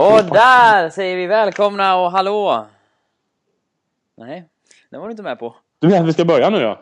Och där säger vi välkomna och hallå! Nej, den var du inte med på. Du menar att vi ska börja nu ja?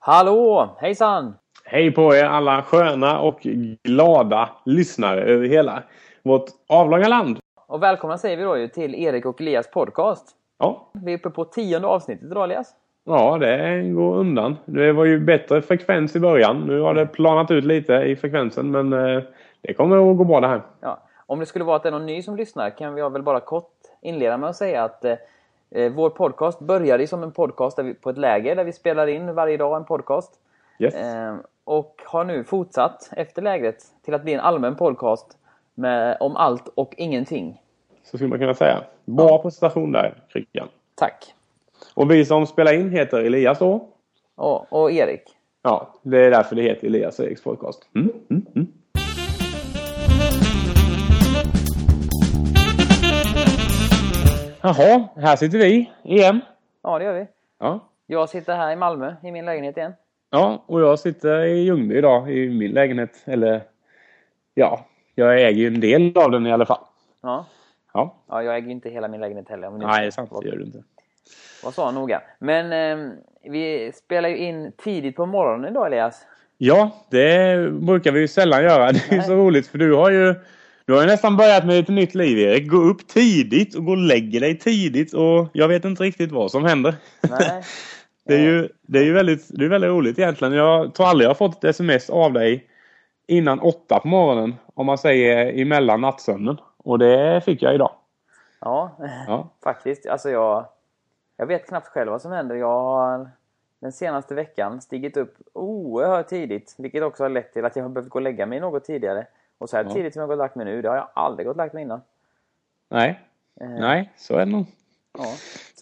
Hallå! Hejsan! Hej på er alla sköna och glada lyssnare över hela vårt avlånga land. Och välkomna säger vi då ju till Erik och Elias podcast. Ja, Vi är uppe på tionde avsnittet idag Elias. ja det går undan. Det var ju bättre frekvens i början. Nu har det planat ut lite i frekvensen men eh, det kommer att gå bra det här. Ja. Om det skulle vara att det är någon ny som lyssnar kan vi väl bara kort inleda med att säga att eh, eh, vår podcast började som en podcast vi, på ett läger där vi spelar in varje dag en podcast. Yes. Eh, och har nu fortsatt efter lägret till att bli en allmän podcast med, om allt och ingenting. Så skulle man kunna säga. Bra presentation där, Kryckan. Tack! Och vi som spelar in heter Elias då. Och, och Erik. Ja, det är därför det heter Elias och Eriks podcast. Mm, mm, mm. Jaha, här sitter vi igen. Ja, det gör vi. Ja. Jag sitter här i Malmö i min lägenhet igen. ja, och jag sitter i Ljungby idag i min lägenhet. Eller ja, jag äger ju en del av den i alla fall. Ja. Ja, Ja, jag äger ju inte hela min lägenhet heller. nu nej det är sant. Det gör du inte. Vad sa noga. Men eh, vi spelar ju in tidigt på morgonen idag Elias. Ja, det brukar vi ju sällan göra. Det är Nej. så roligt för du har ju du har ju nästan börjat med ett nytt liv Erik. Gå upp tidigt och gå och lägga dig tidigt och jag vet inte riktigt vad som händer. Nej. det är ju, det är ju väldigt, det är väldigt roligt egentligen. Jag tror aldrig jag har fått ett sms av dig innan åtta på morgonen. Om man säger emellan nattsömnen. Och det fick jag idag. Ja, Ja. faktiskt. Alltså jag, jag vet knappt själv vad som händer. Jag har den senaste veckan stigit upp oerhört tidigt. Vilket också har lett till att jag har behövt gå och lägga mig något tidigare. Och så här Ja. tidigt som jag gått och lagt mig nu, det har jag aldrig gått och lagt mig innan. Nej, Eh, nej, så är det nog. Ja.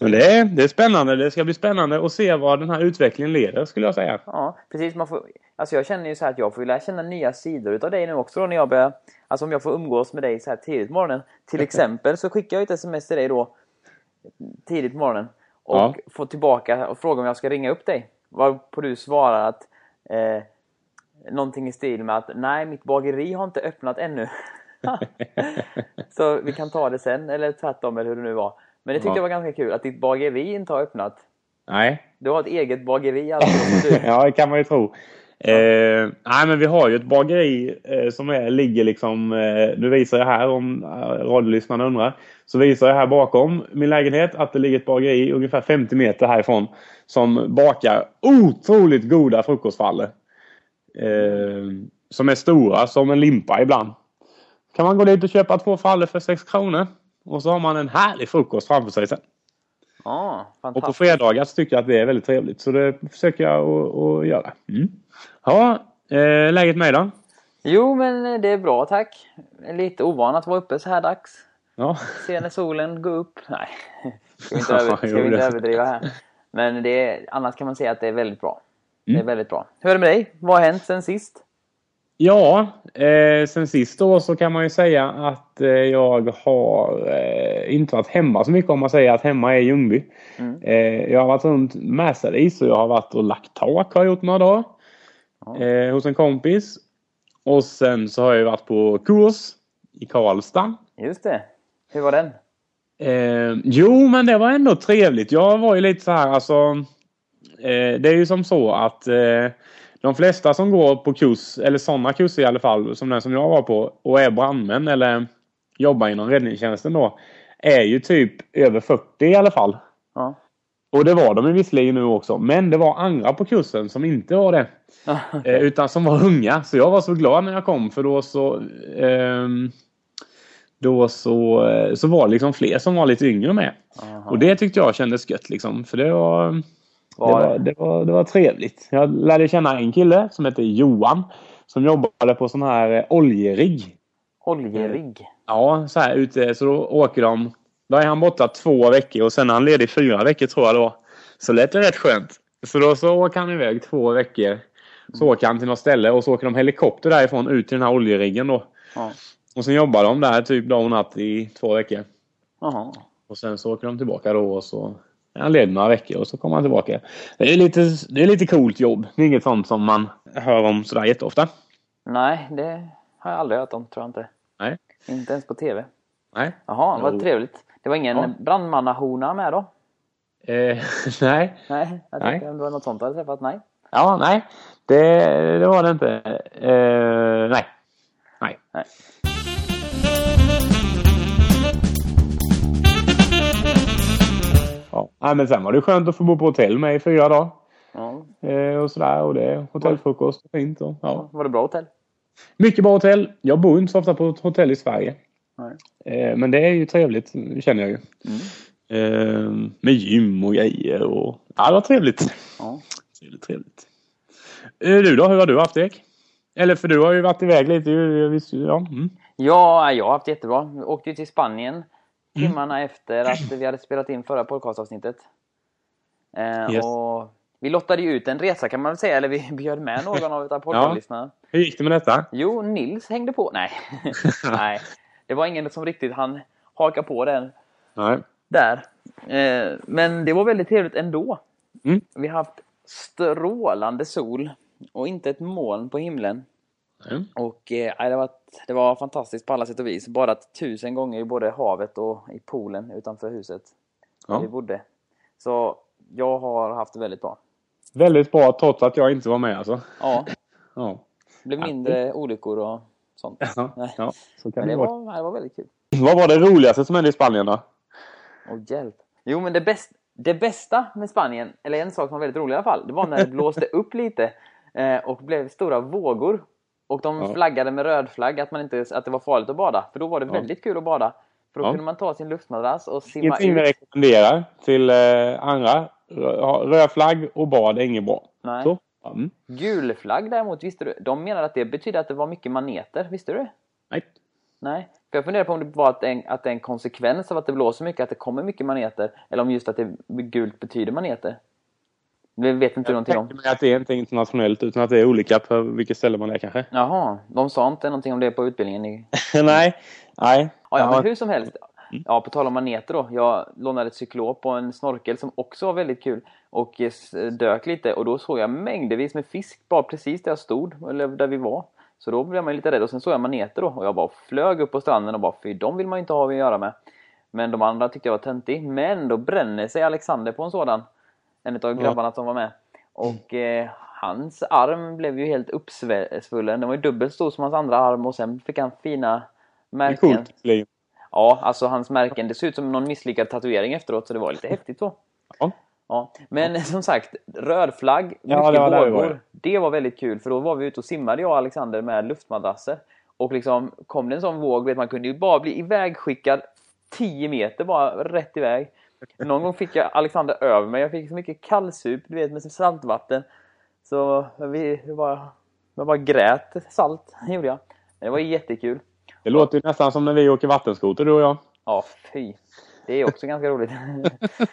Men det är, det är spännande. Det ska bli spännande att se vad den här utvecklingen leder skulle jag säga. Ja, precis. Man får, alltså jag känner ju så här att jag får lära känna nya sidor utav dig nu också då när jag börjar... Alltså om jag får umgås med dig så här tidigt på morgonen. Till exempel så skickar jag ett sms till dig då tidigt på morgonen. Och Ja. får tillbaka och frågar om jag ska ringa upp dig. Varpå du svarar att... Eh, någonting i stil med att nej, mitt bageri har inte öppnat ännu. så vi kan ta det sen, eller tvärtom, eller hur det nu var. Men det tyckte Ja. jag var ganska kul, att ditt bageri inte har öppnat. Nej, Du har ett eget bageri alltså. du, ja, det kan man ju tro. Eh, nej, men vi har ju ett bageri eh, som är, ligger liksom... Eh, nu visar jag här om eh, radiolyssnarna undrar. Så visar jag här bakom min lägenhet att det ligger ett bageri ungefär 50 meter härifrån. Som bakar otroligt goda frukostfallor. Eh, som är stora som en limpa ibland. Kan man gå dit och köpa två frallor för 6 kronor. Och så har man en härlig frukost framför sig sen. Ja, Och på fredagar så tycker jag att det är väldigt trevligt. Så det försöker jag att, göra. Mm. Ja, eh, läget med då? Jo, men det är bra tack. Lite ovan att vara uppe så här dags. Ja. Se när solen går upp. Nej, ska vi inte, över, ska vi inte överdriva här. Men det är, annars kan man säga att det är väldigt bra. Det är Mm. väldigt bra. Hur är det med dig? Vad har hänt sen sist? Ja, eh, sen sist då så kan man ju säga att eh, jag har eh, inte varit hemma så mycket om man säger att hemma är Ljungby. Mm. Eh, jag har varit runt Märsadis och jag har varit och lagt tak har jag gjort några dagar. Eh, hos en kompis. Och sen så har jag varit på kurs i Karlstad. Just det. Hur var den? Eh, jo, men det var ändå trevligt. Jag var ju lite så här alltså. Eh, det är ju som så att eh, de flesta som går på kurs, eller sådana kurser i alla fall, som den som jag var på och är brandmän eller jobbar inom räddningstjänsten då. Är ju typ över 40 i alla fall. Ja. Och det var de visserligen nu också. Men det var andra på kursen som inte var det. Eh, utan som var unga. Så jag var så glad när jag kom för då så ehm, Då så, eh, så var det liksom fler som var lite yngre med. Aha. Och det tyckte jag kändes gött liksom. För det var, det Var var, det var, det var trevligt. Jag lärde känna en kille som heter Johan. Som jobbade på sån här eh, oljerigg. Oljerigg. Ja, så här ute. Så då åker de. Då är han borta två veckor och sen är han ledig fyra veckor tror jag var. Så lät det rätt skönt. Så då så åker han iväg två veckor. Så åker han till något ställe och så åker de helikopter därifrån ut till den här oljeriggen då. Ja. Och sen jobbar de där typ dag och natt i två veckor. Jaha. Och sen så åker de tillbaka då och så han ledig några veckor och så kommer han tillbaka. Det är lite, det är lite coolt jobb. Det är inget sånt som man hör om sådär jätteofta. Nej, det har jag aldrig hört om, tror jag inte. Nej. Inte ens på TV? Nej. Jaha, vad Jo. trevligt. Det var ingen Ja. brandmannahona med då? Eh, nej. Nej, jag Nej. tänkte om det var något sånt du hade träffat. Nej. Ja, nej. Det, det var det inte. Eh, nej. Nej. Nej. Ja. Men sen var det skönt att få bo på hotell med i fyra dagar. Ja. Eh, och sådär. Och det hotellfrukost och fint. Och, ja. Var det bra hotell? Mycket bra hotell. Jag bor inte så ofta på ett hotell i Sverige. Eh, men det är ju trevligt, känner jag ju. Mm. Eh, med gym och grejer och... Ja, det var trevligt. Ja. Trevligt, trevligt. Eh, du då? Hur har du haft det? Eller för du har ju varit iväg lite. Jag ja. Mm. Ja, jag har haft jättebra. Vi åkte ju till Spanien timmarna efter att vi hade spelat in förra podcastavsnittet. Eh, Yes. och vi lottade ju ut en resa kan man väl säga, eller vi bjöd med någon av våra podcastlyssnare. Hur gick det med detta? Jo, Nils hängde på. Nej. Nej, det var ingen som riktigt han haka på den Nej. där. Eh, men det var väldigt trevligt ändå. Mm. Vi har haft strålande sol och inte ett moln på himlen. Mm. Och eh, det, var, det var fantastiskt på alla sätt och vis. Badat tusen gånger i både havet och i poolen utanför huset Ja. vi bodde. Så jag har haft det väldigt bra. Väldigt bra trots att jag inte var med alltså. Ja, Ja. det blev mindre olyckor och sånt. Ja, Nej. ja så kan Men det det vara. var, det var väldigt kul. Vad var det roligaste som hände i Spanien då? Åh hjälp. Jo men det, bäst, det bästa med Spanien, eller en sak som var väldigt rolig i alla fall, det var när det blåste upp lite eh, och blev stora vågor. Och de Ja. flaggade med röd flagg att, man inte, att det var farligt att bada. För då var det Ja. väldigt kul att bada. För då Ja. kunde man ta sin luftmadrass och simma Ingenting vi ut. rekommenderar till eh, andra. Röd flagg och bad är inget bra. Nej. Så. Mm. Gul flagg däremot, visste du? De menar att det betyder att det var mycket maneter, visste du? Nej. Nej. För jag funderar på om det var att det, är en, att det är en konsekvens av att det blåser mycket, att det kommer mycket maneter. Eller om just att det gult betyder maneter. Det vet inte Jag någonting om. mig att det är inte internationellt utan att det är olika på vilket ställe man är kanske. Jaha, de sa inte någonting om det på utbildningen? I... Nej. Nej. Ja, ja, men hur som helst. Ja, på tal om maneter då. Jag lånade ett cyklop på en snorkel som också var väldigt kul. Och dök lite och då såg jag mängdervis med fisk bara precis där jag stod, eller där vi var. Så då blev man lite rädd och sen såg jag maneter då och jag bara flög upp på stranden och bara fy, de vill man ju inte ha att göra med. Men de andra tyckte jag var töntig. Men då bränner sig Alexander på en sådan. En av grabbarna som var med. Och eh, hans arm blev ju helt uppsvullen. Den var ju dubbelt stor som hans andra arm och sen fick han fina Det är märken. coolt. Liv. Ja, alltså hans märken. Det ser ut som någon misslyckad tatuering efteråt så det var lite häftigt så. Ja. Ja. Men som sagt, röd flagg, mycket Ja, det var, vågor. Det var väldigt kul för då var vi ute och simmade jag och Alexander med luftmadrasser. Och liksom kom det en sån våg, vet man kunde ju bara bli ivägskickad 10 meter bara rätt iväg. Någon gång fick jag Alexander över mig. Jag fick så mycket kallsup, du vet, med saltvatten. Så vi det var, jag bara grät salt, gjorde jag. Det var jättekul. Det låter ju nästan som när vi åker vattenskoter du och jag. Ja, fy. Det är också ganska roligt.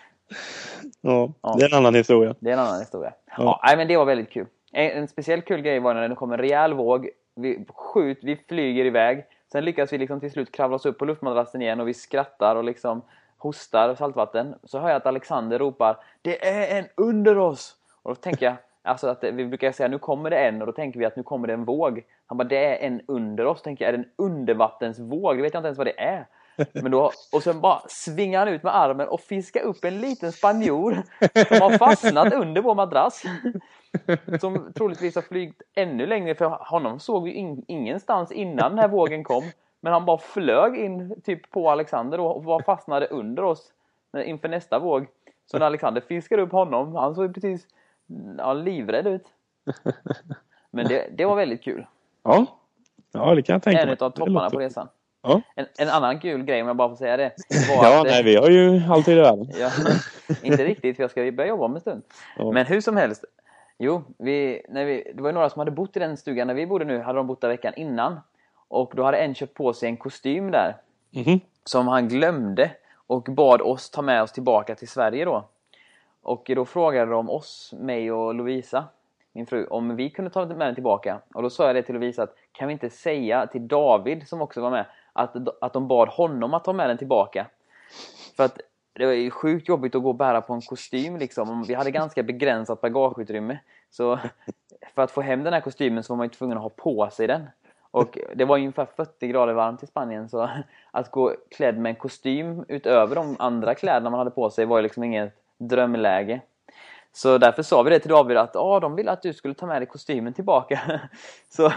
Ja, Ja. det är en annan historia. Det är en annan historia. Ja. Ja. nej, men det var väldigt kul. En, en speciell kul grej var när det kom en rejäl våg. Vi, skjut, vi flyger iväg. Sen lyckas vi liksom till slut kravla oss upp på luftmadrassen igen och vi skrattar och liksom hostar saltvatten. Så hör jag att Alexander ropar Det är en under oss! Och då tänker jag, alltså att vi brukar säga nu kommer det en och då tänker vi att nu kommer det en våg. Han bara det är en under oss. Tänker jag, är det en undervattensvåg? Det vet jag inte ens vad det är. Men då, och sen bara svingar han ut med armen och fiskar upp en liten spanjor som har fastnat under vår madrass. Som troligtvis har flygt ännu längre för honom såg vi in, ingenstans innan den här vågen kom. Men han bara flög in typ på Alexander och var fastnade under oss när- inför nästa våg. Så när Alexander fiskade upp honom, han såg precis ja, livrädd ut. Men det, det var väldigt kul. Ja. Ja, det kan jag tänka En mig. utav Det topparna på resan. Ja. En, en annan kul grej om jag bara får säga det. Var Ja, att, nej, vi har ju alltid i världen. Ja, inte riktigt, för jag ska börja jobba om en stund. Ja. Men hur som helst. Jo, vi, när vi, det var ju några som hade bott i den stugan där vi bodde nu, hade de bott där veckan innan. Och då hade en köpt på sig en kostym där, Mhm. som han glömde. Och bad oss ta med oss tillbaka till Sverige då. Och då frågade de oss, mig och Lovisa, min fru, om vi kunde ta med den tillbaka. Och då sa jag det till Lovisa att kan vi inte säga till David, som också var med, att, att de bad honom att ta med den tillbaka. För att det var ju sjukt jobbigt att gå och bära på en kostym liksom. Vi hade ganska begränsat bagageutrymme. Så för att få hem den här kostymen så var man ju tvungen att ha på sig den. Och det var ungefär 40 grader varmt i Spanien så att gå klädd med en kostym utöver de andra kläderna man hade på sig var ju liksom inget drömläge. Så därför sa vi det till David att ah, de ville att du skulle ta med dig kostymen tillbaka. Så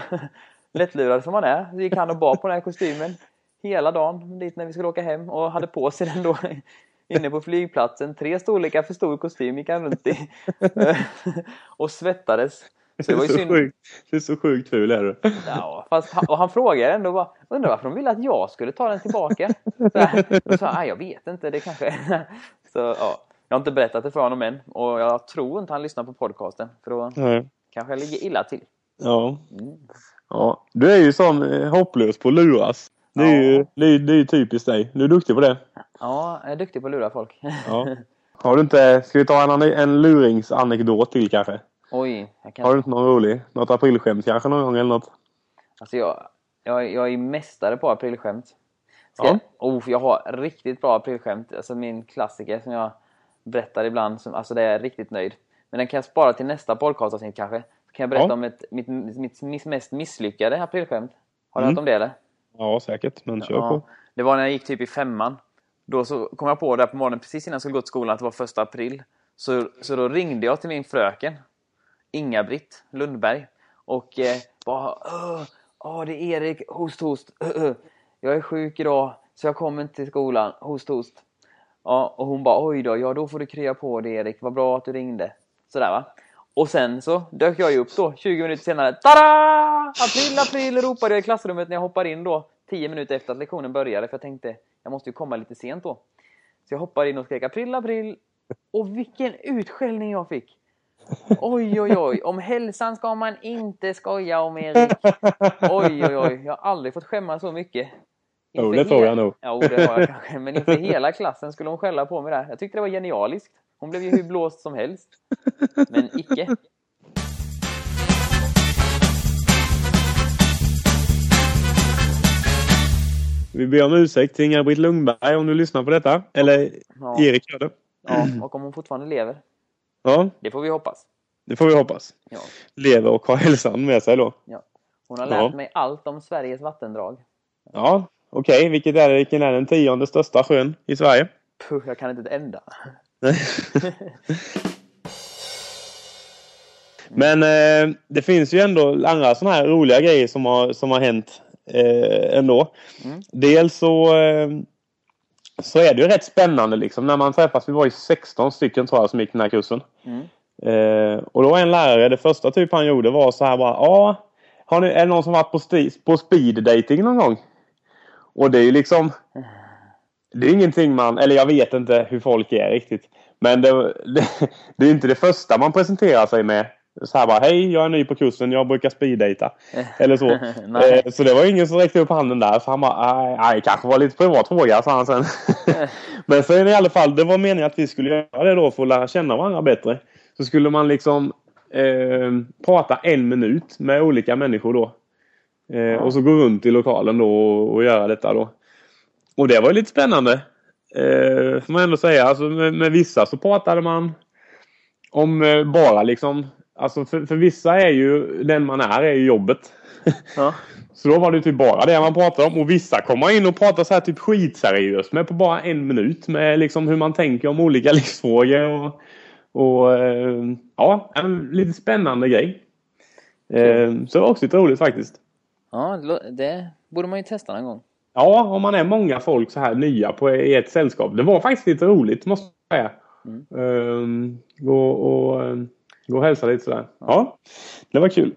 lättlurad som man är så gick han och bar på den här kostymen hela dagen dit när vi skulle åka hem och hade på sig den då inne på flygplatsen. Tre storlekar för stor kostym gick han runt i och svettades. Så det, var ju synd... sjukt, det är så sjukt ful är du. Ja, fast han, och han frågade ändå bara, undrar varför de ville att jag skulle ta den tillbaka. Så här, och sa jag vet inte, det kanske... Så ja, jag har inte berättat det för honom än och jag tror inte han lyssnar på podcasten för då Nej. kanske jag ligger illa till. Ja. Mm. ja. Du är ju sån eh, hopplös på att luras. Det är, ja. ju, det, är, det är typiskt dig. Du är duktig på det. Ja, jag är duktig på att lura folk. Ja. Har du inte... Ska vi ta en, en luringsanekdot till kanske? Oj. Kan... Har du inte någon rolig? Något aprilskämt kanske någon gång eller något? Alltså jag, jag, jag är mästare på aprilskämt. Ska ja. jag, oh, jag har riktigt bra aprilskämt. Alltså min klassiker som jag berättar ibland. Som, alltså det är jag riktigt nöjd. Men den kan jag spara till nästa podcastavsnitt kanske. Så kan jag berätta ja. om ett, mitt, mitt, mitt mest misslyckade aprilskämt. Har du mm. hört om det eller? Ja, säkert. Men kör ja. på. Det var när jag gick typ i femman. Då så kom jag på där på morgonen precis innan jag skulle gå till skolan att det var första april. Så, så då ringde jag till min fröken. Inga-Britt Lundberg. Och eh, bara Åh, det är Erik, host host. Jag är sjuk idag så jag kommer inte till skolan. Host host. Ja, och hon bara oj då, ja då får du krya på det Erik. Vad bra att du ringde. Sådär va. Och sen så dök jag ju upp då 20 minuter senare. Tada! April, april ropade jag i klassrummet när jag hoppar in då 10 minuter efter att lektionen började. För jag tänkte, jag måste ju komma lite sent då. Så jag hoppade in och skrek april, april. Och vilken utskällning jag fick! Oj, oj, oj. Om hälsan ska man inte skoja om, Erik. Oj, oj, oj. Jag har aldrig fått skämma så mycket. Jo, det tror jag nog. Ja, det har jag kanske. Men inför hela klassen skulle hon skälla på mig där. Jag tyckte det var genialiskt. Hon blev ju hur blåst som helst. Men icke. Vi ber om ursäkt till Inga-Britt Lundberg om du lyssnar på detta. Eller ja. Erik gör det. Ja, och om hon fortfarande lever. Ja. Det får vi hoppas. Det får vi hoppas. Ja. Lever och har hälsan med sig då. Ja. Hon har lärt ja. mig allt om Sveriges vattendrag. Ja, okej. Okay. Vilket är, vilken är den tionde största sjön i Sverige? Puh, jag kan inte ett enda. Men eh, det finns ju ändå andra sådana här roliga grejer som har, som har hänt eh, ändå. Mm. Dels så, eh, så är det ju rätt spännande liksom när man träffas. Vi var ju 16 stycken tror jag som gick den här kursen. Mm. Eh, och då en lärare, det första typ han gjorde var så här bara. Ja, har ni, är det någon som varit på, på speed dating någon gång? Och det är ju liksom... Det är ingenting man, eller jag vet inte hur folk är riktigt. Men det, det, det är inte det första man presenterar sig med. Så här bara, hej jag är ny på kursen, jag brukar speeddata. Eller så. eh, så det var ingen som räckte upp handen där. Så han bara, nej, kanske var lite privat fråga, sa han sen. Men sen i alla fall, det var meningen att vi skulle göra det då för att lära känna varandra bättre. Så skulle man liksom eh, prata en minut med olika människor då. Eh, ja. Och så gå runt i lokalen då och, och göra detta då. Och det var lite spännande. Eh, får man ändå säga. Alltså med, med vissa så pratade man om eh, bara liksom Alltså för, för vissa är ju den man är, är ju jobbet. Ja. så då var det typ bara det man pratade om. Och vissa kommer in och pratar så här typ skitseriöst med på bara en minut. Med liksom hur man tänker om olika livsfrågor. Och, och eh, ja, en lite spännande grej. Eh, så det var också lite roligt faktiskt. Ja, det borde man ju testa någon gång. Ja, om man är många folk så här nya på, i ett sällskap. Det var faktiskt lite roligt måste jag säga. Mm. Um, och, och Gå och hälsa lite sådär. Ja, det var kul.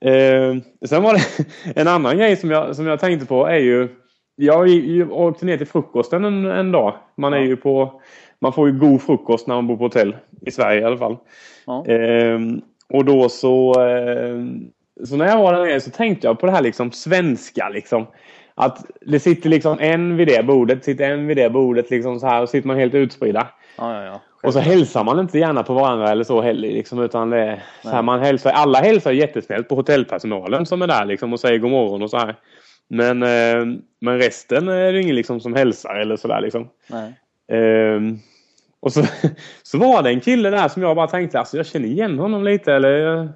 Eh, sen var det en annan grej som jag, som jag tänkte på är ju Jag åkte ner till frukosten en, en dag. Man är ju på Man får ju god frukost när man bor på hotell. I Sverige i alla fall. Ja. Eh, och då så eh, Så när jag var där nere så tänkte jag på det här liksom svenska liksom. Att det sitter liksom en vid det bordet, sitter en vid det bordet liksom så här och sitter man helt utspridda. Ja, ja, ja. Och så hälsar man inte gärna på varandra eller så heller. Liksom, utan det så här, man hälsar, alla hälsar jättesnällt på hotellpersonalen som är där liksom, och säger god morgon och så här. Men, eh, men resten är det ingen liksom, som hälsar eller sådär. Liksom. Eh, och så, så var det en kille där som jag bara tänkte alltså jag känner igen honom lite. Eller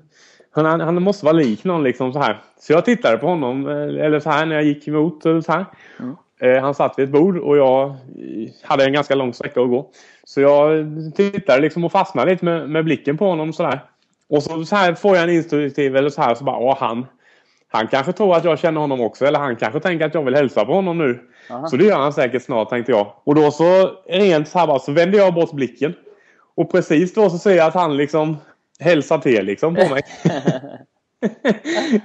Han, han måste vara lik någon liksom så här. Så jag tittade på honom, eh, eller så här när jag gick emot. Eller så här. Mm. Eh, Han satt vid ett bord och jag hade en ganska lång sträcka att gå. Så jag tittade liksom och fastnade lite med, med blicken på honom sådär. Och så, så här får jag en instruktiv eller så här så bara, åh han. Han kanske tror att jag känner honom också eller han kanske tänker att jag vill hälsa på honom nu. Aha. Så det gör han säkert snart tänkte jag. Och då så rent så här bara så vänder jag bort blicken. Och precis då så ser jag att han liksom hälsar till liksom på mig.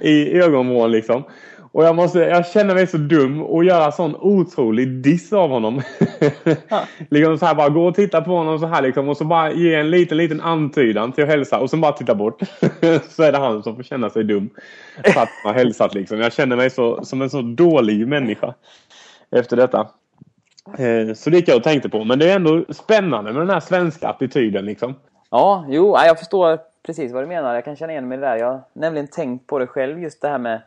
I ögonvrån liksom. Och jag, måste, jag känner mig så dum och göra sån otrolig diss av honom. liksom så här bara gå och titta på honom så här liksom och så bara ge en liten liten antydan till att hälsa och så bara titta bort. så är det han som får känna sig dum. För att han har hälsat liksom. Jag känner mig så, som en så dålig människa. Efter detta. Eh, Så det gick jag och tänkte på. Men det är ändå spännande med den här svenska attityden liksom. Ja, jo, ja, jag förstår precis vad du menar. Jag kan känna igen mig i det där. Jag har nämligen tänkt på det själv, just det här med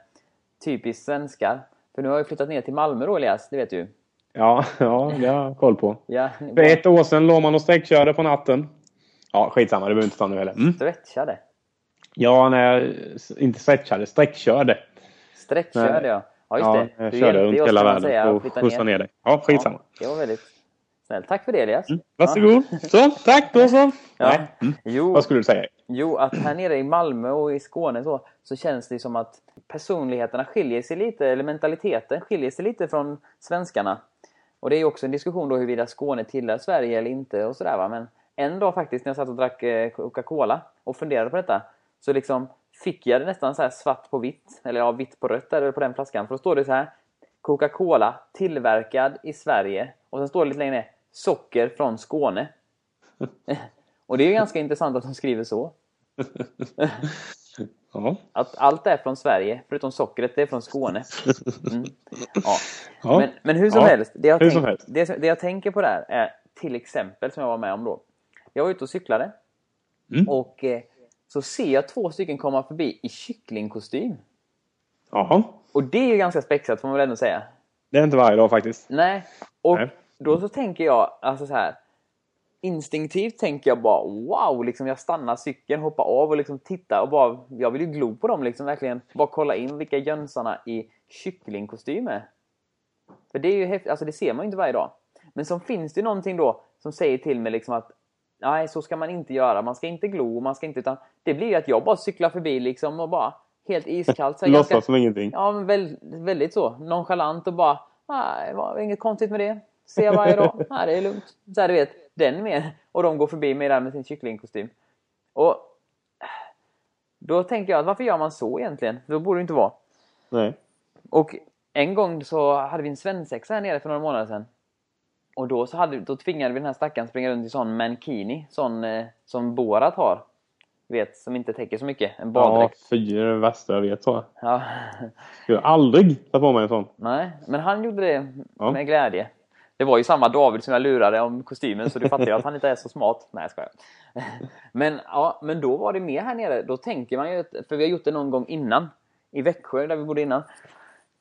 typiskt svenskar. För nu har jag flyttat ner till Malmö då, Elias. Det vet du. Ja, ja det har jag koll på. Ja, För ett år sedan låg man och sträckkörde på natten. Ja, skitsamma. Det behöver inte ta nu heller. Mm. Stretchade. Ja, när jag inte stretchade. Sträckkörde. Stretchade, ja. Ja, just Ja, det. jag Du körde runt hela världen säga, för att att flytta skjutsa ner dig. Ja, skitsamma. Ja, det var väldigt snällt. Tack för det, Elias. Mm. Varsågod. Så, tack då så. Ja. Nej. Mm. Jo, Vad skulle du säga? Jo, att här nere i Malmö och i Skåne så, så känns det som att personligheterna skiljer sig lite, eller mentaliteten skiljer sig lite från svenskarna. Och det är ju också en diskussion då huruvida Skåne tillhör Sverige eller inte och sådär va. Men en dag faktiskt när jag satt och drack eh, Coca-Cola och funderade på detta så liksom fick jag det nästan så här svart på vitt, eller ja, vitt på rött där på den flaskan. För då står det så här Coca-Cola tillverkad i Sverige och sen står det lite längre ner Socker från Skåne. och det är ju ganska intressant att de skriver så. Ja. Att allt är från Sverige, förutom sockret, det är från Skåne. Mm. Ja. Ja. Men, men hur som Ja, helst, det jag, hur tänk, som helst. Det, det jag tänker på där är till exempel som jag var med om då. Jag var ute och cyklade Mm. och eh, så ser jag två stycken komma förbi i kycklingkostym. Jaha. Och det är ju ganska spexat får man väl ändå säga. Det är inte varje dag faktiskt. Nej. Och Nej. då så tänker jag, alltså så här. Instinktivt tänker jag bara wow, liksom jag stannar cykeln, hoppar av och liksom tittar och bara, jag vill ju glo på dem liksom verkligen. Bara kolla in vilka jönsarna i kycklingkostym är. För det är ju häftigt, alltså det ser man ju inte varje dag. Men så finns det någonting då som säger till mig liksom att nej, så ska man inte göra. Man ska inte glo, man ska inte, utan det blir ju att jag bara cyklar förbi liksom och bara helt iskallt. Så Låtsas ganska- som ingenting. Ja, men väl, väldigt så. Nonchalant och bara, nej, det var inget konstigt med det. Ser jag varje dag. Nej, det är lugnt. Så här, du vet, den med. Och de går förbi mig där med sin kycklingkostym. Och då tänker jag, att varför gör man så egentligen? Då borde det inte vara. Nej. Och en gång så hade vi en svensexa här nere för några månader sedan. Och då, så hade, då tvingade vi den här stackaren springa runt i sån mankini, sån eh, som Borat har. Du vet, som inte täcker så mycket. En Ja, baddräkt. fy, det är det värsta jag vet tror jag. Ja. Jag har aldrig tagit på mig en sån. Nej, men han gjorde det Ja. med glädje. Det var ju samma David som jag lurade om kostymen så du fattar ju att han inte är så smart. Nej, jag skojar. Men, ja, men då var det mer här nere. Då tänker man ju, att- för vi har gjort det någon gång innan. I Växjö, där vi bodde innan.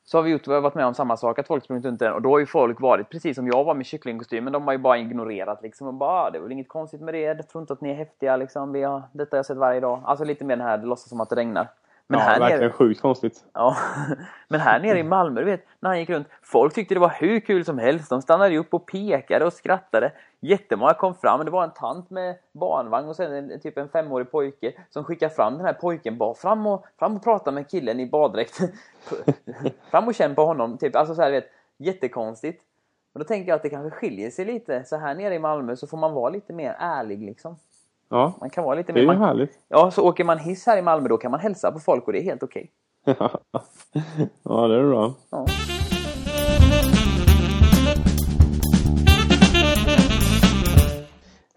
Så har vi, gjort, vi har varit med om samma sak, att folk sprungit runt där. Och då har ju folk varit precis som jag var med kycklingkostymen. De har ju bara ignorerat liksom. Och bara, ah, det är väl inget konstigt med det. Jag tror inte att ni är häftiga liksom. Vi har, detta har jag sett varje dag. Alltså lite mer den här, det låtsas som att det regnar. Men ja, här verkligen nere... sjukt konstigt. Ja, men här nere i Malmö, du vet, när han gick runt, folk tyckte det var hur kul som helst. De stannade upp och pekade och skrattade. Jättemånga kom fram, det var en tant med barnvagn och sen en, typ en femårig pojke som skickade fram den här pojken bara fram och, fram och prata med killen i baddräkt. fram och känn på honom, typ. Alltså så här, vet, jättekonstigt. Och då tänker jag att det kanske skiljer sig lite. Så här nere i Malmö så får man vara lite mer ärlig liksom. Ja, Man kan vara lite det är ju Man, härligt. ja, så åker man hiss här i Malmö då kan man hälsa på folk och det är helt okej. ja, det är bra. Ja.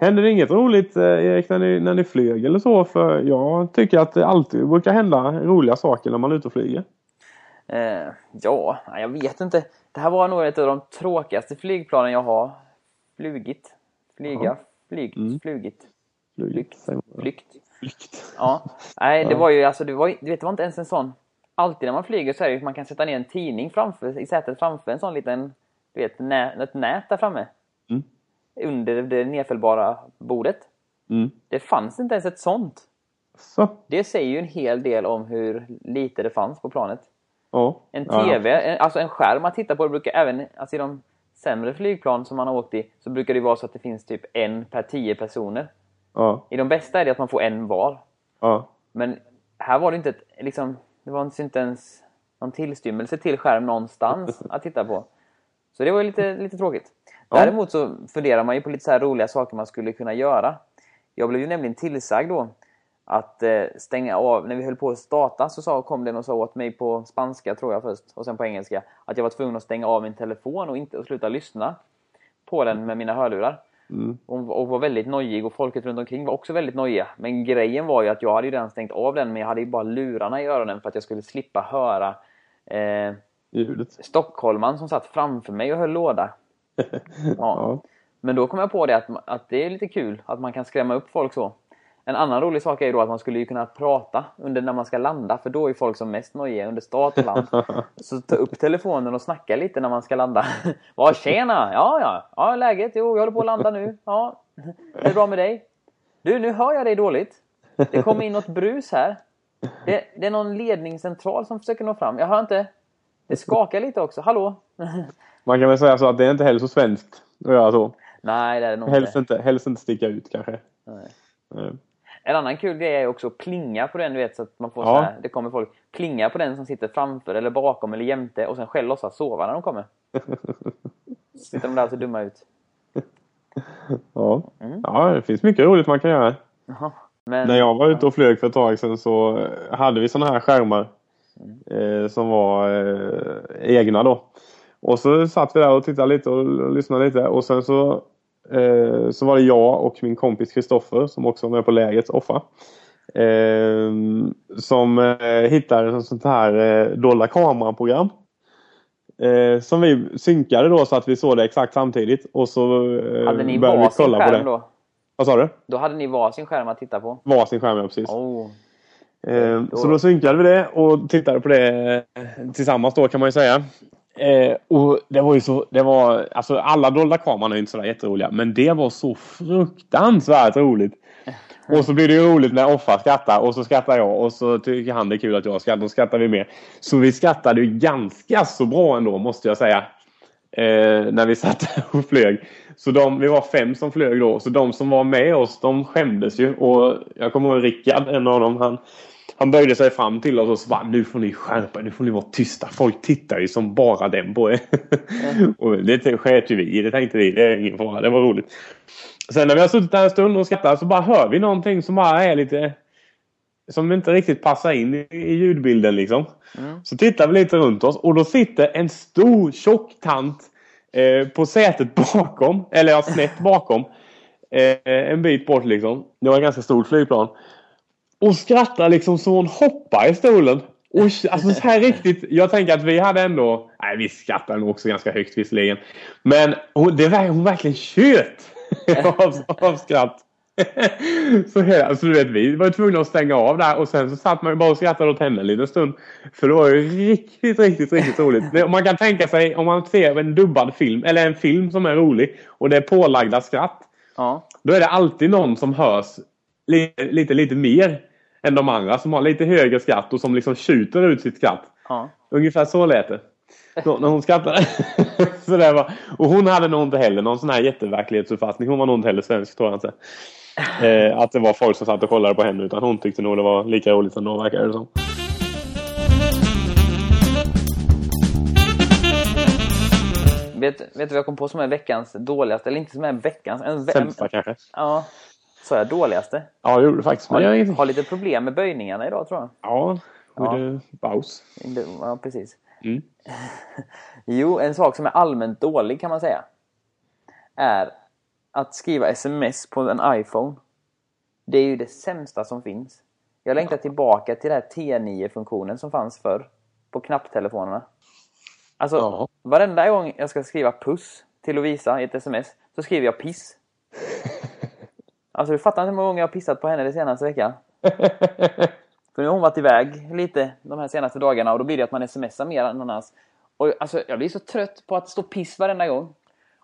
Händer det inget roligt eh, Erik när ni, när ni flyger eller så? För jag tycker att det alltid brukar hända roliga saker när man är ute och flyger. Eh, ja, jag vet inte. Det här var nog ett av de tråkigaste flygplanen jag har flugit. Flyga, Ja. flygt, Mm. flugit, Man. flykt. Flykt. Ja, nej det Ja. var ju alltså, det var, du vet, det var inte ens en sån. Alltid när man flyger så är det ju att man kan sätta ner en tidning framför, i sätet framför en sån liten, du vet, nä, ett nät där framme. Mm. Under det nedfällbara bordet. Mm. Det fanns inte ens ett sånt. Så. Det säger ju en hel del om hur lite det fanns på planet. Ja. En Ja, ja. TV, en, alltså en skärm att titta på, det brukar även alltså i de sämre flygplan som man har åkt i, så brukar det vara så att det finns typ en per tio personer. Ja. I de bästa är det att man får en var. Ja. Men här var det inte ett, liksom, det var inte ens någon tillstymmelse till skärm någonstans att titta på. Så det var ju lite, lite tråkigt. Ja. Däremot så funderar man ju på lite så här roliga saker man skulle kunna göra. Jag blev ju nämligen tillsagd då att eh, stänga av, när vi höll på att starta så sa, kom den och sa åt mig på spanska tror jag först och sen på engelska att jag var tvungen att stänga av min telefon och inte och sluta lyssna på den med mina hörlurar. Mm. Och, och var väldigt nojig och folket runt omkring var också väldigt nojiga. Men grejen var ju att jag hade ju redan stängt av den men jag hade ju bara lurarna i öronen för att jag skulle slippa höra eh, Ljudet. stockholmaren som satt framför mig och höll låda. Ja. Ja. Men då kom jag på det att, att det är lite kul att man kan skrämma upp folk så. En annan rolig sak är ju då att man skulle ju kunna prata under när man ska landa för då är folk som mest nojiga under start och land. Så ta upp telefonen och snacka lite när man ska landa. Vad tjena! Ja, ja, ja, läget? Jo, jag håller på att landa nu. Ja, det är bra med dig. Du, nu hör jag dig dåligt. Det kommer in något brus här. Det, det är någon ledningscentral som försöker nå fram. Jag hör inte. Det skakar lite också. Hallå? Man kan väl säga så att det är inte heller så svenskt att göra så. Nej, det är det nog Helst inte. helst inte sticka ut kanske. Nej. En annan kul grej är också att plinga på den, du vet, så att man får Ja. så här, det kommer folk. Plinga på den som sitter framför eller bakom eller jämte och sen själv låtsas sova när de kommer. Sitter de där ser dumma ut. Ja. Mm. ja, det finns mycket roligt man kan göra. Jaha. Men, När jag var ute och flög för ett tag sedan så eh, hade vi såna här skärmar. Eh, som var eh, egna då. Och så satt vi där och tittade lite och, och lyssnade lite. Och sen så, eh, så var det jag och min kompis Kristoffer som också var med på läget, Offa. Eh, som eh, hittade ett sånt här eh, dolda kameran-program. Eh, som vi synkade då så att vi såg det exakt samtidigt. Och så eh, hade ni började vi kolla på det. då? Vad sa du? Då hade ni varsin skärm att titta på? Varsin skärm, ja precis. Oh. Eh, Då- Så då synkade vi det och tittade på det eh, tillsammans då kan man ju säga. Eh, och det var ju så, det var, alltså alla dolda kameror är ju inte sådär jätteroliga. Men det var så fruktansvärt roligt. Och så blir det ju roligt när Offa skrattar och så skrattar jag och så tycker han det är kul att jag skrattar. Då skrattar vi mer. Så vi skrattade ju ganska så bra ändå måste jag säga. Eh, när vi satt och flög. Så de, vi var fem som flög då. Så de som var med oss de skämdes ju. Och jag kommer ihåg Rickard, en av dem. Han, han böjde sig fram till oss och så bara nu får ni skärpa nu får ni vara tysta. Folk tittar ju som bara den på er. och det sket ju vi det tänkte vi. Det är ingen fara, det var roligt. Sen när vi har suttit där en stund och skrattat så bara hör vi någonting som bara är lite... Som inte riktigt passar in i, i ljudbilden liksom. Så tittar vi lite runt oss och då sitter en stor tjock tant eh, på sätet bakom. Eller ja, snett bakom. Eh, en bit bort liksom. Det var ett ganska stort flygplan. Och skrattar liksom så hon hoppar i stolen. Och alltså så här riktigt. Jag tänker att vi hade ändå... Nej, vi skrattade nog också ganska högt visserligen. Men hon, det var, hon verkligen tjöt av, av skratt. så här, alltså, du vet, vi var tvungna att stänga av där och sen så satt man ju bara och skrattade åt henne en liten stund. För det var ju riktigt, riktigt, riktigt roligt. Det, man kan tänka sig om man ser en dubbad film eller en film som är rolig och det är pålagda skratt. Ja. Då är det alltid någon som hörs lite, lite, lite mer än de andra som har lite högre skratt och som liksom tjuter ut sitt skratt. ja. Ungefär så lät det. Då, när hon skrattade. så det var, och hon hade nog inte heller någon sån här jätteverklighetsuppfattning. Hon var nog inte heller svensk tror jag inte. Eh, att det var folk som satt och kollade på henne. Utan hon tyckte nog det var lika roligt som då verkade det som. Vet, vet du vad jag kom på som är veckans dåligaste? Eller inte som är veckans... En, en, Sämsta kanske. ja. Så är dåligaste. Ja, det gjorde det faktiskt. Men jag Har, inte... har lite problem med böjningarna idag tror jag. Ja, Ja. Det- Ja, precis. Mm. Jo, en sak som är allmänt dålig kan man säga. Är att skriva sms på en iPhone. Det är ju det sämsta som finns. Jag längtar tillbaka till den här T9-funktionen som fanns förr. På knapptelefonerna. Alltså, Ja. varenda gång jag ska skriva puss till Lovisa i ett sms så skriver jag piss. Alltså du fattar inte hur många gånger jag har pissat på henne den senaste veckan. För nu har hon varit iväg lite de här senaste dagarna och då blir det att man smsar mer än annars. Och alltså, jag blir så trött på att stå piss varenda gång.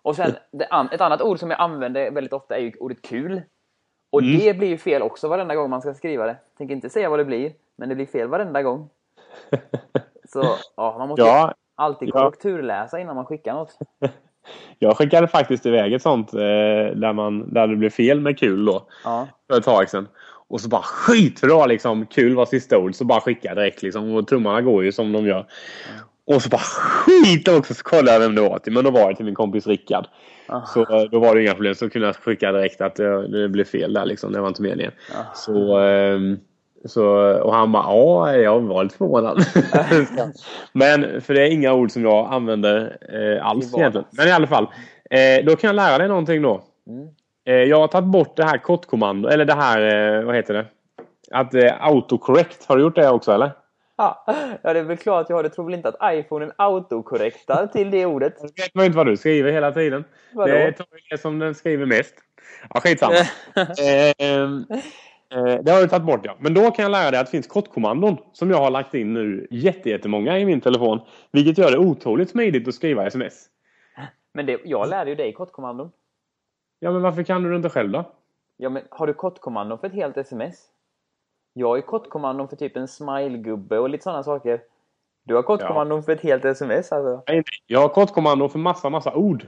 Och sen, ett annat ord som jag använder väldigt ofta är ju ordet kul. Och mm. det blir ju fel också varenda gång man ska skriva det. Tänker inte säga vad det blir, men det blir fel varenda gång. Så ja, man måste ja, alltid korrekturläsa innan man skickar något. Jag skickade faktiskt iväg ett sånt eh, där, man, där det blev fel med kul då. Ja. För ett tag sedan. Och så bara skitbra liksom. Kul var sista ord. Så bara skicka direkt liksom. Och tummarna går ju som de gör. Och så bara skit också så kollade jag vem det var till. Men då var det till min kompis Rickard. Så eh, då var det inga problem. Så kunde jag skicka direkt att det, det blev fel där liksom. Det var inte meningen. Ah. Så, eh, så, och han bara ja, jag var lite förvånad. men för det är inga ord som jag använder eh, alls egentligen. Men i alla fall. Eh, då kan jag lära dig någonting då. Mm. Eh, jag har tagit bort det här kortkommando, eller det här, eh, vad heter det? Att eh, autocorrect. Har du gjort det också eller? Ja, det är väl klart jag har det. tror väl inte att iPhonen autokorrektar till det ordet. Jag vet man inte vad du skriver hela tiden. Vadå? Det är det som den skriver mest. Ja, skitsamma. Eh, det har du tagit bort ja. Men då kan jag lära dig att det finns kortkommandon som jag har lagt in nu jättemånga i min telefon. Vilket gör det otroligt smidigt att skriva sms. Men det, jag lärde ju dig kortkommandon. Ja, men varför kan du det inte själv då? Ja, men har du kortkommandon för ett helt sms? Jag har ju kortkommandon för typ en smilegubbe och lite sådana saker. Du har kortkommandon ja. för ett helt sms alltså? Nej, jag har kortkommandon för massa, massa ord.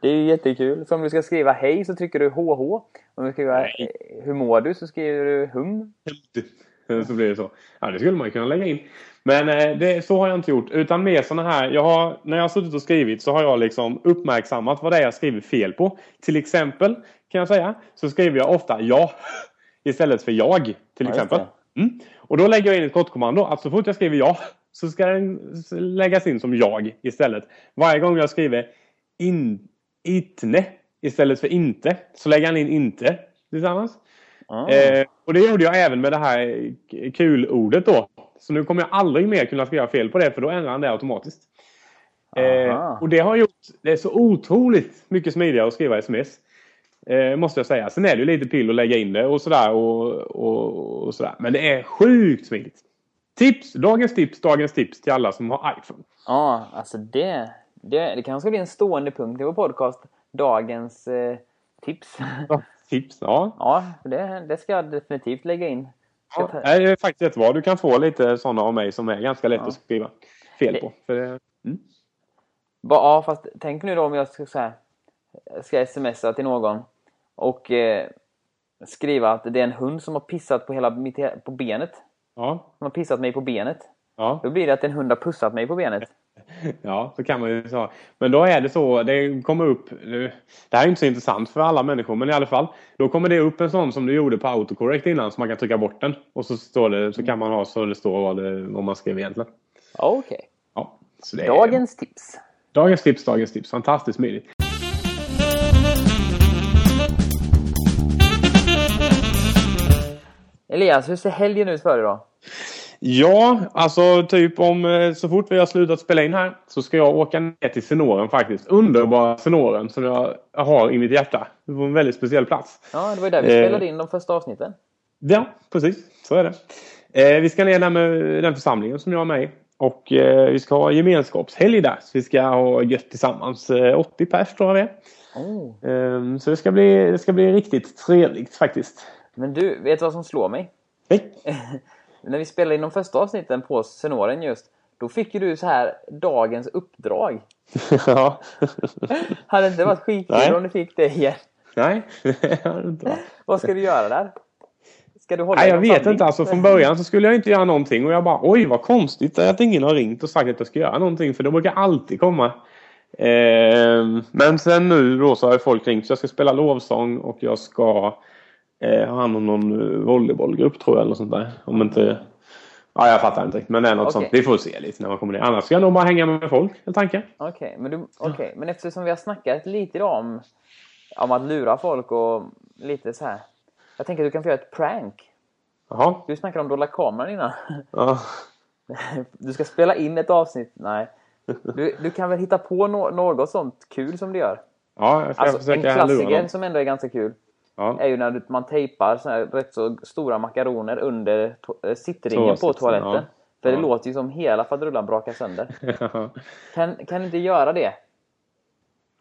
Det är ju jättekul. Så om du ska skriva hej så trycker du HH. Om du ska skriva Nej. hur mår du så skriver du hum. så blir det så. Ja, det skulle man ju kunna lägga in. Men eh, det, så har jag inte gjort. Utan mer sådana här. Jag har, när jag har suttit och skrivit så har jag liksom uppmärksammat vad det är jag skriver fel på. Till exempel kan jag säga så skriver jag ofta ja istället för jag till ja, exempel. Mm. Och då lägger jag in ett kortkommando att så fort jag skriver ja så ska den läggas in som jag istället. Varje gång jag skriver in, itne istället för inte så lägger han in inte tillsammans. Ah. Eh, och det gjorde jag även med det här kulordet då. Så nu kommer jag aldrig mer kunna skriva fel på det för då ändrar han det automatiskt. Eh, och det har gjort det är så otroligt mycket smidigare att skriva sms. Eh, måste jag säga. Sen är det ju lite pill att lägga in det och sådär. Och, och, och sådär. Men det är sjukt smidigt. Tips! Dagens tips, dagens tips till alla som har iPhone. Ja, alltså det, det, det kanske blir en stående punkt i vår podcast. Dagens eh, tips. Ja, tips, ja. Ja, det, det ska jag definitivt lägga in. Ja, det är faktiskt jättebra. Du kan få lite sådana av mig som är ganska lätt ja. att skriva fel det... på. För det, mm. Ja, fast tänk nu då om jag ska, så ska smsa till någon och eh, skriva att det är en hund som har pissat på hela mitt, på benet. Ja. Som har pissat mig på benet. Ja. Då blir det att en hund har pussat mig på benet. Ja, så kan man ju säga. Men då är det så, det kommer upp, det här är inte så intressant för alla människor, men i alla fall. Då kommer det upp en sån som du gjorde på autocorrect innan, så man kan trycka bort den. Och så, står det, så kan man ha så det står vad, det, vad man skrev egentligen. Okej. Okay. Ja, dagens tips. Dagens tips, dagens tips. Fantastiskt smidigt. Elias, hur ser helgen ut för dig då? Ja, alltså typ om eh, så fort vi har slutat spela in här så ska jag åka ner till Senoren faktiskt. Underbara Senoren som jag har i mitt hjärta. Det var en väldigt speciell plats. Ja, det var där vi eh, spelade in de första avsnitten. Ja, precis. Så är det. Eh, vi ska ner där med den församlingen som jag är med i. Och eh, vi ska ha gemenskapshelg där. Så vi ska ha gött tillsammans. 80 eh, pers tror jag det är. Oh. så det ska, bli, det ska bli riktigt trevligt faktiskt. Men du, vet du vad som slår mig? Nej. När vi spelade in de första avsnitten på Senoren just, då fick ju du så här dagens uppdrag. Ja. hade det inte varit skitkul om du fick det igen? Nej, det hade inte Vad ska du göra där? Ska du hålla Nej, jag vet inte. Alltså från början så skulle jag inte göra någonting och jag bara oj vad konstigt att ingen har ringt och sagt att jag ska göra någonting för det brukar alltid komma. Eh, men sen nu då så har folk ringt så jag ska spela lovsång och jag ska eh, har hand om någon eh, volleybollgrupp tror jag eller sånt där. Om inte... Ja, jag fattar inte Men det är något okay. sånt. Vi får se lite när man kommer ner. Annars ska jag nog bara hänga med folk, helt enkelt. Okej, okay, men, okay. men eftersom vi har snackat lite idag om, om att lura folk och lite så här. Jag tänker att du kan få göra ett prank. Jaha. Du snackade om dolda kameran innan. Ja. Du ska spela in ett avsnitt. Nej. Du, du kan väl hitta på no något sånt kul som du gör? Ja, jag ska alltså, försöka En klassiker som ändå är ganska kul ja. är ju när man tejpar så här rätt så stora makaroner under eh, sittringen på toaletten. Ja. För det låter ju som hela faderullan brakar sönder. kan, kan du inte göra det?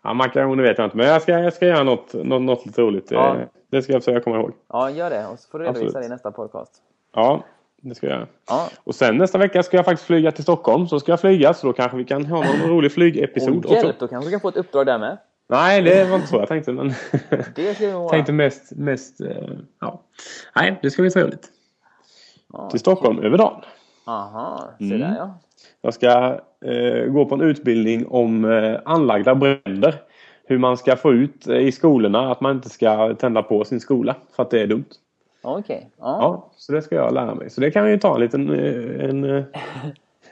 Ja, makaroner vet jag inte. Men jag ska, jag ska göra något, något, något lite roligt. Ja. Eh, Det ska jag försöka komma ihåg. Ja, gör det. Och så får du redovisa Absolut. det i nästa podcast. Ja, det ska jag göra. Ja. Och sen nästa vecka ska jag faktiskt flyga till Stockholm. Så ska jag flyga. Så då kanske vi kan ha någon rolig flygepisod Och också. hjälp, då kanske du kan få ett uppdrag där med. Nej, det var inte så jag tänkte. Men Det ska vi vara. tänkte mest... mest eh, ja. Nej, det ska bli trevligt. Ja. Till Stockholm över dagen. Aha, se Mm. där ja. Jag ska eh, gå på en utbildning om eh, anlagda bränder. Hur man ska få ut eh, i skolorna att man inte ska tända på sin skola. För att det är dumt. Okej. Ja. Ja, så det ska jag lära mig. Så det kan vi ju ta en liten... eh, En, eh,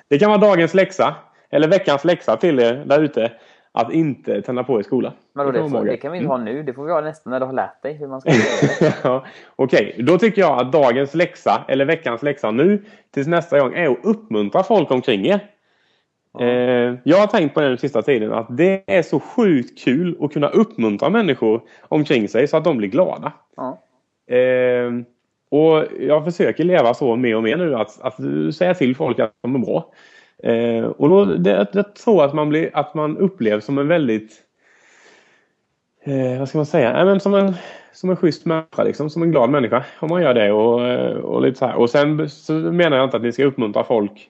det kan vara dagens läxa. Eller veckans läxa till er där ute. Att inte tända på i skolan. Men då, det, kan får, det kan vi inte ha nu. Det får vi ha nästan när du har lärt dig hur man ska göra det. ja, Okej, då tycker jag att dagens läxa, eller veckans läxa nu, tills nästa gång, är att uppmuntra folk omkring er. Eh, jag har tänkt på det den sista tiden, att det är så sjukt kul att kunna uppmuntra människor omkring sig så att de blir glada. Ja. Eh, och jag försöker leva så mer och mer nu, att, att säga till folk att de är bra. Eh, och då, det, jag tror att man, blir, att man upplevs som en väldigt eh, vad ska man säga? Nej, men som, en, som en schysst människa, liksom, som en glad människa. Om man gör det och, eh, och lite så här. Och sen så menar jag inte att ni ska uppmuntra folk.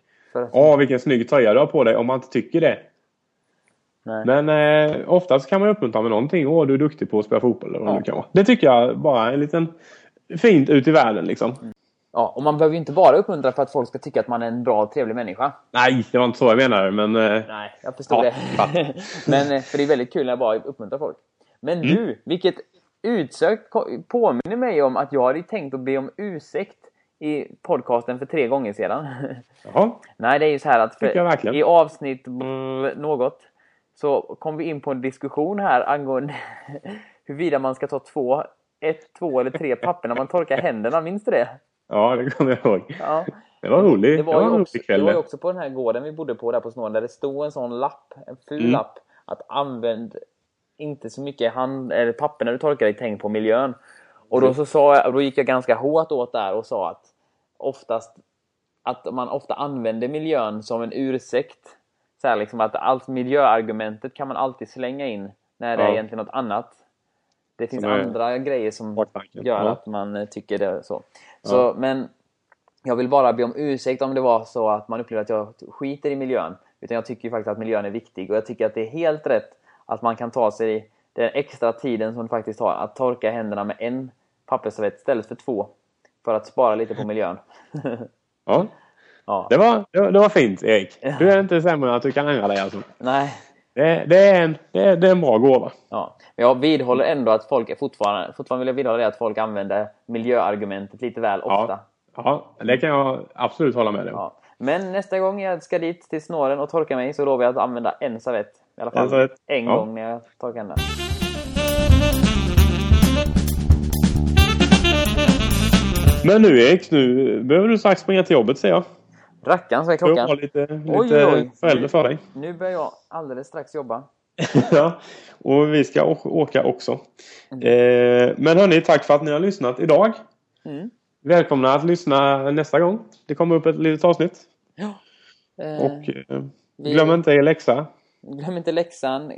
Åh, vilken snygg tröja du har på dig om man inte tycker det. nej. Men eh, oftast kan man uppmuntra med någonting. Åh, du är duktig på att spela fotboll eller vad Ja. det kan vara. Det tycker jag bara är en liten fint ut i världen liksom. Ja, och man behöver ju inte bara uppmuntra för att folk ska tycka att man är en bra och trevlig människa. Nej, det var inte så jag menade. Men eh, Nej, jag förstår Ja, det. Men eh, för det är väldigt kul när jag bara uppmuntrar folk. Men Mm. du, vilket utsökt påminner mig om att jag hade tänkt att be om ursäkt i podcasten för tre gånger sedan. jaha. Nej, det är ju så här att verkligen. i avsnitt något så kom vi in på en diskussion här angående huruvida man ska ta två, ett, två eller tre papper när man torkar händerna. Minns du det? Ja, det kommer jag ihåg. Ja. Det var roligt. Det var, ju rolig också, det var ju också på den här gården vi bodde på där på Snåren där det stod en sån lapp, en ful Mm. lapp, att använd inte så mycket hand, eller papper när du torkar dig, tänk på miljön. Och Mm. då, så sa jag, då gick jag ganska hårt åt där och sa att oftast att man ofta använder miljön som en ursäkt. Så här liksom att allt miljöargumentet kan man alltid slänga in när det är Ja. egentligen något annat. Det finns andra grejer som baktanken. gör Ja. att man eh, tycker det är så. så Men jag vill bara be om ursäkt om det var så att man upplever att jag skiter i miljön. Utan jag tycker ju faktiskt att miljön är viktig och jag tycker att det är helt rätt att man kan ta sig den extra tiden som det faktiskt tar att torka händerna med en pappersservett istället för två. För att spara lite på miljön. Ja, ja. det var, det var, det var fint Erik. Du är inte sämre än att du kan ändra dig alltså. Nej. Det, det, är en, det, är, det är en bra gåva. Ja. Men jag vidhåller ändå att folk är fortfarande, fortfarande vill jag vidhålla det att folk använder miljöargumentet lite väl ofta. Ja, det kan jag absolut hålla med dig om. Ja. Men nästa gång jag ska dit till snåren och torka mig så lovar jag att använda en servett. I alla fall En en Ja. gång när jag torkar händerna. Men nu Erik, nu behöver du strax springa till jobbet ser jag. Rackarns, är klockan? vara lite, lite Oj, oj. förälder för dig. Nu börjar jag alldeles strax jobba. ja, och vi ska åka också. Mm. Eh, men hörni, tack för att ni har lyssnat idag. Mm. Välkomna att lyssna nästa gång. Det kommer upp ett litet avsnitt. Eh, Och eh, vi- glöm inte er läxa. Glöm inte läxan.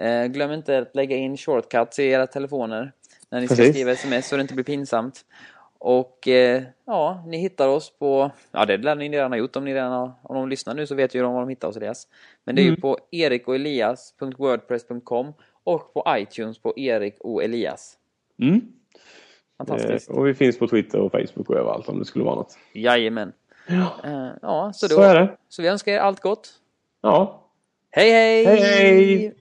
Eh, glöm inte att lägga in shortcuts i era telefoner när ni ska Precis. skriva sms så det inte blir pinsamt. Och eh, ja, ni hittar oss på... Ja, det lär ni redan ha gjort. Om, ni redan har, om de lyssnar nu så vet ju de var de hittar oss, Elias. Men det är ju Mm. på erikoelias.wordpress.com och på iTunes på Erik och Elias. Mm. Fantastiskt. Eh, och vi finns på Twitter och Facebook och överallt om det skulle vara något. Jajamän. Ja, Eh, ja, så, då, så är det. så vi önskar er allt gott. Ja, Hej hej! Hej, hej!